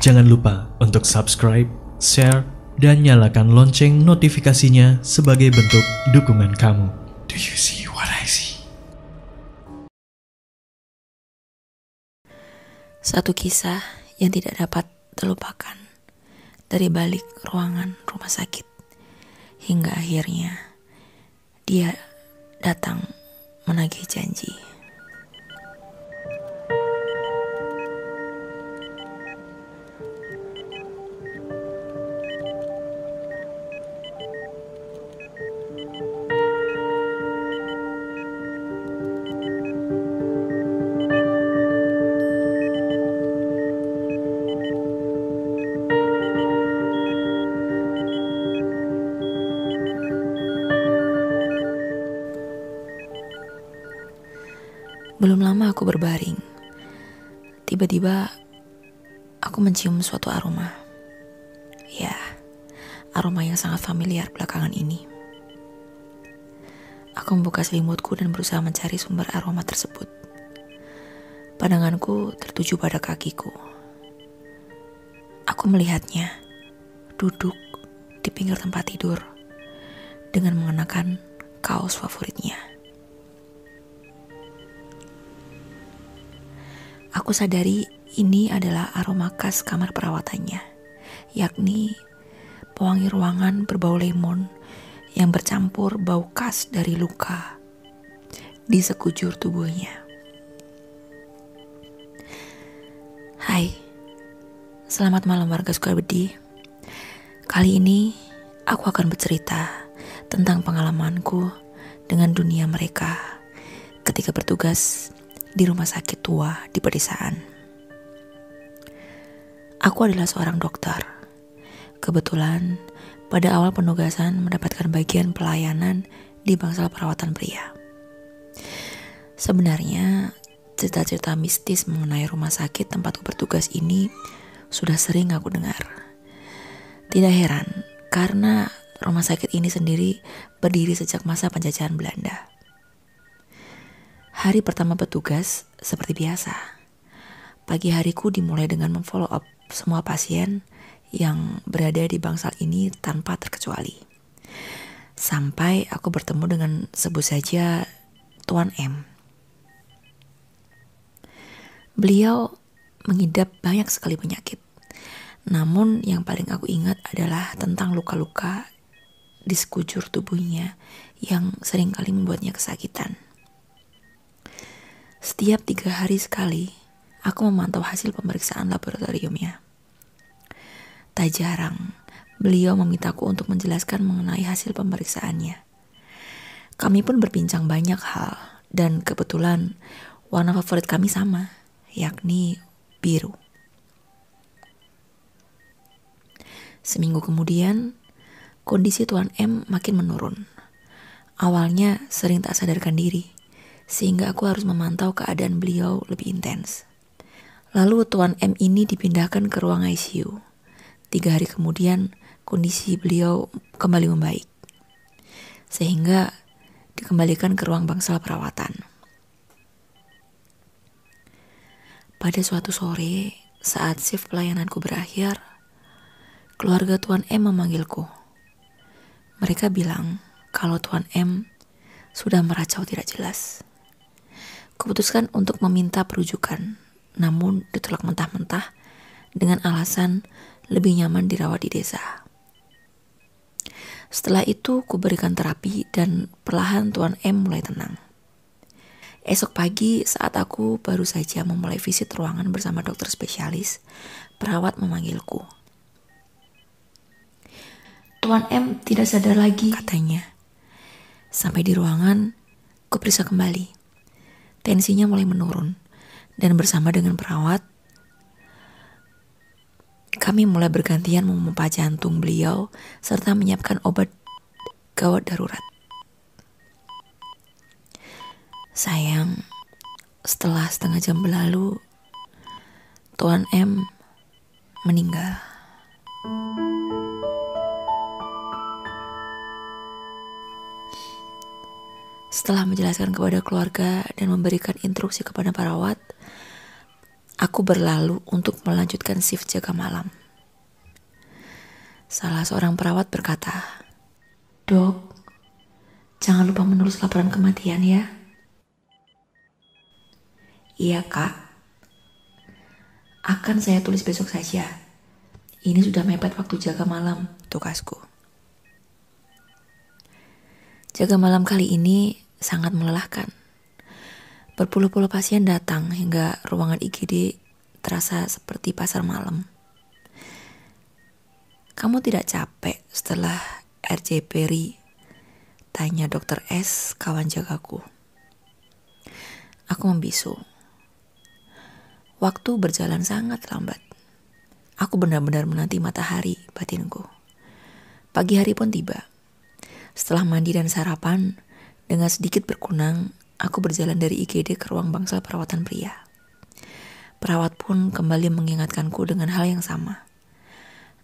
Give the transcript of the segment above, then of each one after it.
Jangan lupa untuk subscribe, share, dan nyalakan lonceng notifikasinya sebagai bentuk dukungan kamu. Do you see what I see? Satu kisah yang tidak dapat terlupakan dari balik ruangan rumah sakit hingga akhirnya dia datang menagih janji. Berbaring. Tiba-tiba aku mencium suatu aroma. Ya, aroma yang sangat familiar belakangan ini. Aku membuka selimutku dan berusaha mencari sumber aroma tersebut. Pandanganku tertuju pada kakiku. Aku melihatnya duduk di pinggir tempat tidur dengan mengenakan kaos favoritnya. Aku sadari ini adalah aroma khas kamar perawatannya, yakni pewangi ruangan berbau lemon yang bercampur bau khas dari luka di sekujur tubuhnya. Hai, selamat malam warga Sukabedi. Kali ini aku akan bercerita tentang pengalamanku dengan dunia mereka ketika bertugas di rumah sakit tua di pedesaan. Aku adalah seorang dokter. Kebetulan, pada awal penugasan mendapatkan bagian pelayanan di bangsal perawatan pria. Sebenarnya, cerita-cerita mistis mengenai rumah sakit tempatku bertugas ini sudah sering aku dengar. Tidak heran, karena rumah sakit ini sendiri berdiri sejak masa penjajahan Belanda. Hari pertama bertugas seperti biasa. Pagi hariku dimulai dengan memfollow up semua pasien yang berada di bangsal ini tanpa terkecuali. Sampai aku bertemu dengan sebut saja Tuan M. Beliau mengidap banyak sekali penyakit. Namun yang paling aku ingat adalah tentang luka-luka di sekujur tubuhnya yang sering kali membuatnya kesakitan. Setiap tiga hari sekali, aku memantau hasil pemeriksaan laboratoriumnya. Tak jarang, beliau memintaku untuk menjelaskan mengenai hasil pemeriksaannya. Kami pun berbincang banyak hal, dan kebetulan warna favorit kami sama, yakni biru. Seminggu kemudian, kondisi Tuan M makin menurun. Awalnya sering tak sadarkan diri sehingga aku harus memantau keadaan beliau lebih intens. Lalu Tuan M ini dipindahkan ke ruang ICU. Tiga hari kemudian kondisi beliau kembali membaik. Sehingga dikembalikan ke ruang bangsal perawatan. Pada suatu sore, saat shift pelayananku berakhir, keluarga Tuan M memanggilku. Mereka bilang kalau Tuan M sudah meracau tidak jelas. Kuputuskan untuk meminta perujukan, namun ditolak mentah-mentah dengan alasan lebih nyaman dirawat di desa. Setelah itu, kuberikan terapi dan perlahan Tuan M mulai tenang. Esok pagi saat aku baru saja memulai visit ruangan bersama dokter spesialis, perawat memanggilku. Tuan M tidak sadar lagi, katanya. Sampai di ruangan, kuperiksa kembali tensinya mulai menurun. Dan bersama dengan perawat, kami mulai bergantian memompa jantung beliau serta menyiapkan obat gawat darurat. Sayang, setelah setengah jam berlalu, Tuan M meninggal. Setelah menjelaskan kepada keluarga dan memberikan instruksi kepada perawat, aku berlalu untuk melanjutkan shift jaga malam. Salah seorang perawat berkata, Dok, jangan lupa menulis laporan kematian ya. Iya kak, akan saya tulis besok saja. Ini sudah mepet waktu jaga malam, tugasku. Jaga malam kali ini sangat melelahkan. Berpuluh-puluh pasien datang hingga ruangan IGD terasa seperti pasar malam. Kamu tidak capek setelah RJ Perry? Tanya dokter S, kawan jagaku. Aku membisu. Waktu berjalan sangat lambat. Aku benar-benar menanti matahari batinku. Pagi hari pun tiba. Setelah mandi dan sarapan, dengan sedikit berkunang, aku berjalan dari IGD ke ruang bangsal perawatan pria. Perawat pun kembali mengingatkanku dengan hal yang sama.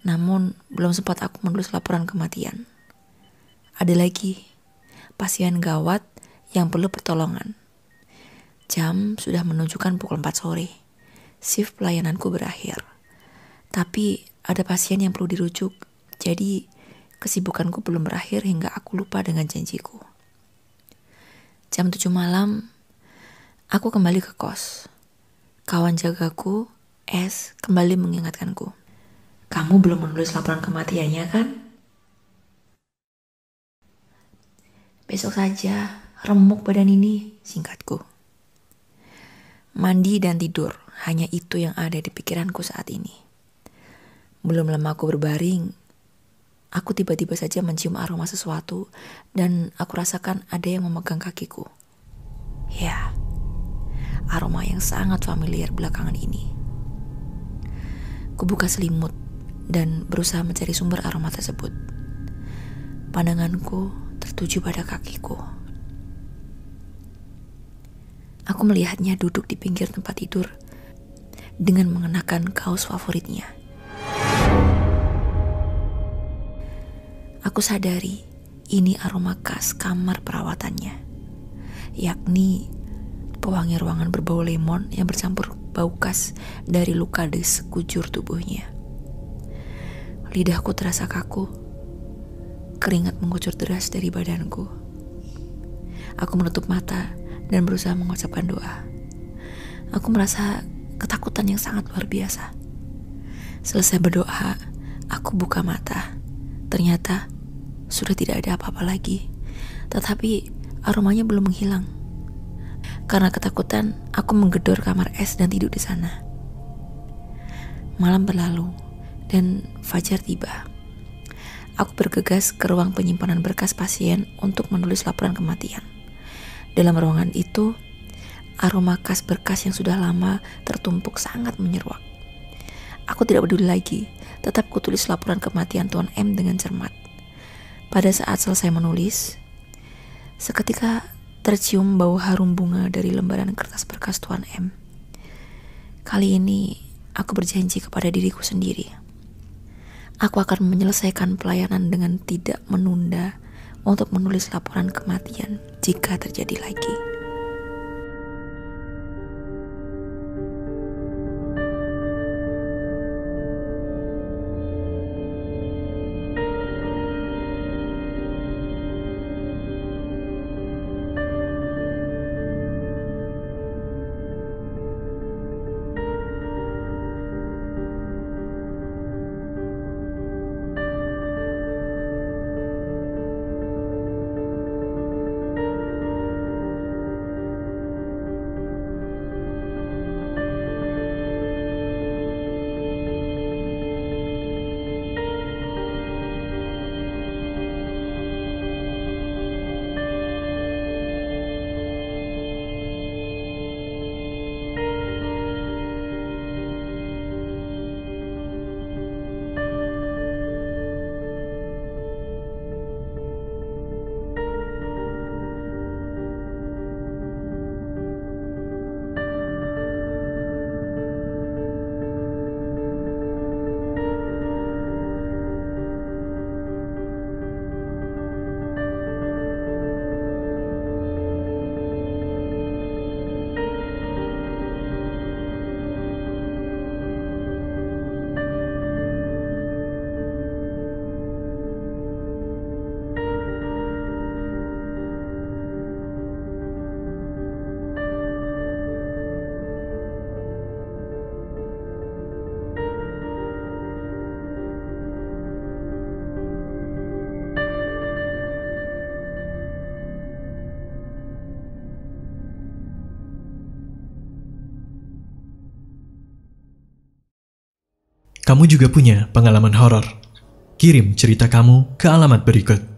Namun, belum sempat aku menulis laporan kematian. Ada lagi, pasien gawat yang perlu pertolongan. Jam sudah menunjukkan pukul 4 sore. Shift pelayananku berakhir. Tapi ada pasien yang perlu dirujuk, jadi kesibukanku belum berakhir hingga aku lupa dengan janjiku. Jam 7 malam, aku kembali ke kos. Kawan jagaku, S, kembali mengingatkanku. Kamu belum menulis laporan kematiannya kan? Besok saja, remuk badan ini, singkatku. Mandi dan tidur, hanya itu yang ada di pikiranku saat ini. Belum lama aku berbaring, Aku tiba-tiba saja mencium aroma sesuatu dan aku rasakan ada yang memegang kakiku. Ya, aroma yang sangat familiar belakangan ini. Kubuka selimut dan berusaha mencari sumber aroma tersebut. Pandanganku tertuju pada kakiku. Aku melihatnya duduk di pinggir tempat tidur dengan mengenakan kaos favoritnya. Aku sadari ini aroma khas kamar perawatannya, yakni pewangi ruangan berbau lemon yang bercampur bau khas dari luka di sekujur tubuhnya. Lidahku terasa kaku, keringat mengucur deras dari badanku. Aku menutup mata dan berusaha mengucapkan doa. Aku merasa ketakutan yang sangat luar biasa. Selesai berdoa, aku buka mata. Ternyata sudah tidak ada apa-apa lagi. Tetapi aromanya belum menghilang. Karena ketakutan, aku menggedor kamar es dan tidur di sana. Malam berlalu dan fajar tiba. Aku bergegas ke ruang penyimpanan berkas pasien untuk menulis laporan kematian. Dalam ruangan itu, aroma khas berkas yang sudah lama tertumpuk sangat menyeruak. Aku tidak peduli lagi, tetap kutulis laporan kematian Tuan M dengan cermat. Pada saat selesai menulis, seketika tercium bau harum bunga dari lembaran kertas berkas Tuan M. Kali ini aku berjanji kepada diriku sendiri. Aku akan menyelesaikan pelayanan dengan tidak menunda untuk menulis laporan kematian jika terjadi lagi. Kamu juga punya pengalaman horor? Kirim cerita kamu ke alamat berikut.